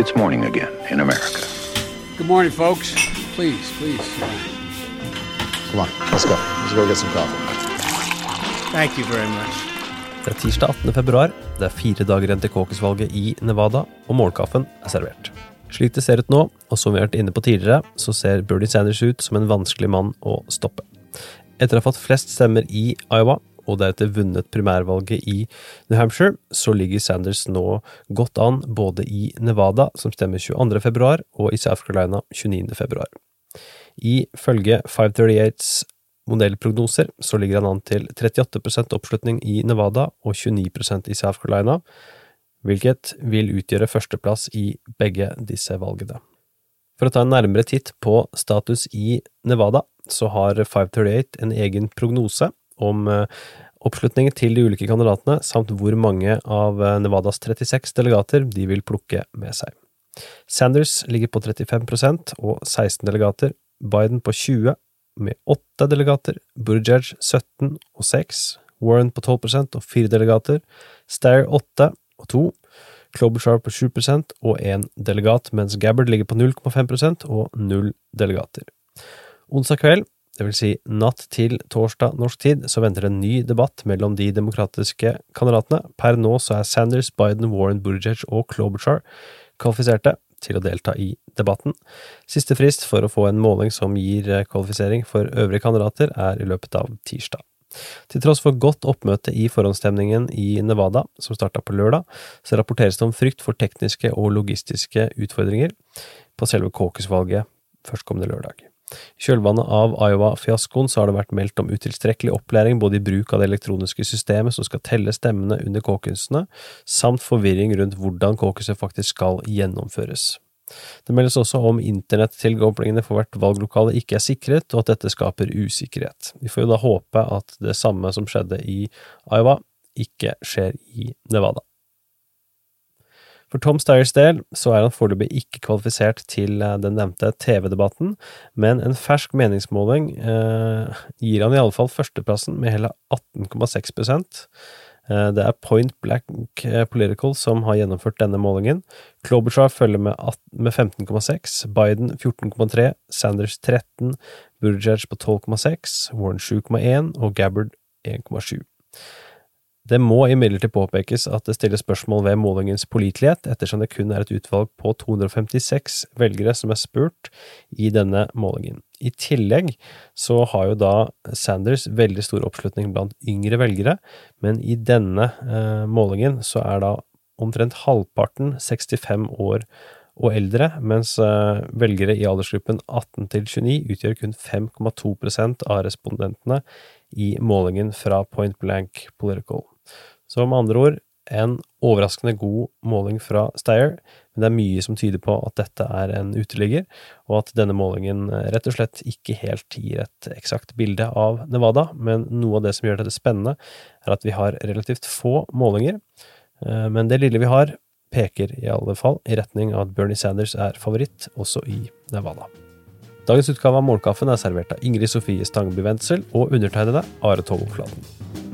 It's morning again in America. Good morning, folks. Please, please. Come on, let's go. Let's go get some coffee. Thank you very much. Det er tirsdag 18. februar, det er fire dager igjen til caucusvalget i Nevada, og morgenkaffen er servert. Slik det ser ut nå, og som vi har vært inne på tidligere, så ser Bernie Sanders ut som en vanskelig mann å stoppe. Etter å ha fått flest stemmer i Iowa, og deretter vunnet primærvalget i New Hampshire, så ligger Sanders nå godt an både i Nevada, som stemmer 22. februar, og i South Carolina 29. februar. Ifølge 538s modellprognoser så ligger han an til 38% oppslutning i Nevada og 29% i South Carolina, hvilket vil utgjøre førsteplass i begge disse valgene. For å ta en nærmere titt på status i Nevada, så har 538 en egen prognose om eh, oppslutningen til de ulike kandidatene, samt hvor mange av eh, Nevadas 36 delegater de vil plukke med seg. Sanders ligger på 35% og 16 delegater, Biden på 20 med 8 delegater, Buttigieg 17 og 6, Warren på 12% og 4 delegater, Stair 8 og 2, Klobuchar på 7% og 1 delegat, mens Gabbard ligger på 0,5% og 0 delegater. Onsdag kveld det vil si natt til torsdag norsk tid, så venter det en ny debatt mellom de demokratiske kandidatene. Per nå så er Sanders, Biden, Warren, Buttigieg og Klobuchar kvalifiserte til å delta i debatten. Siste frist for å få en måling som gir kvalifisering for øvrige kandidater, er i løpet av tirsdag. Til tross for godt oppmøte i forhåndsstemningen i Nevada, som starta på lørdag, så rapporteres det om frykt for tekniske og logistiske utfordringer på selve caucus-valget førstkommende lørdag. I kjølvannet av Iowa-fiaskoen så har det vært meldt om utilstrekkelig opplæring både i bruk av det elektroniske systemet som skal telle stemmene under caucusene, samt forvirring rundt hvordan caucuset faktisk skal gjennomføres. Det meldes også om internettilkoblingene for hvert valglokale ikke er sikret, og at dette skaper usikkerhet. Vi får jo da håpe at det samme som skjedde i Iowa, ikke skjer i Nevada. For Tom Styres del så er han foreløpig ikke kvalifisert til eh, den nevnte TV-debatten, men en fersk meningsmåling eh, gir han i alle fall førsteplassen med hele 18,6 eh, Det er Point Blank eh, Political som har gjennomført denne målingen. Klobuchar følger med, med 15,6, Biden 14,3, Sanders 13, Buttigieg på 12,6, Warren 7,1 og Gabbard 1,7. Det må imidlertid påpekes at det stilles spørsmål ved målingens pålitelighet, ettersom det kun er et utvalg på 256 velgere som er spurt i denne målingen. I tillegg så har jo da Sanders veldig stor oppslutning blant yngre velgere, men i denne eh, målingen så er da omtrent halvparten 65 år og eldre, mens eh, velgere i aldersgruppen 18 til 29 utgjør kun 5,2% av respondentene i målingen fra Point Blank Political. Så med andre ord, en overraskende god måling fra Steyer, men det er mye som tyder på at dette er en uteligger, og at denne målingen eh, rett og slett ikke helt gir et eksakt bilde av Nevada, men noe av det som gjør dette spennende, er at vi har relativt få målinger, eh, men det lille vi har, peker i alle fall i retning av at Bernie Sanders er favoritt også i Nevada. Dagens utgave av Morgenkaffen er servert av Ingrid Sofie Stangeby Wendsel og undertegnede Are Togoflaten.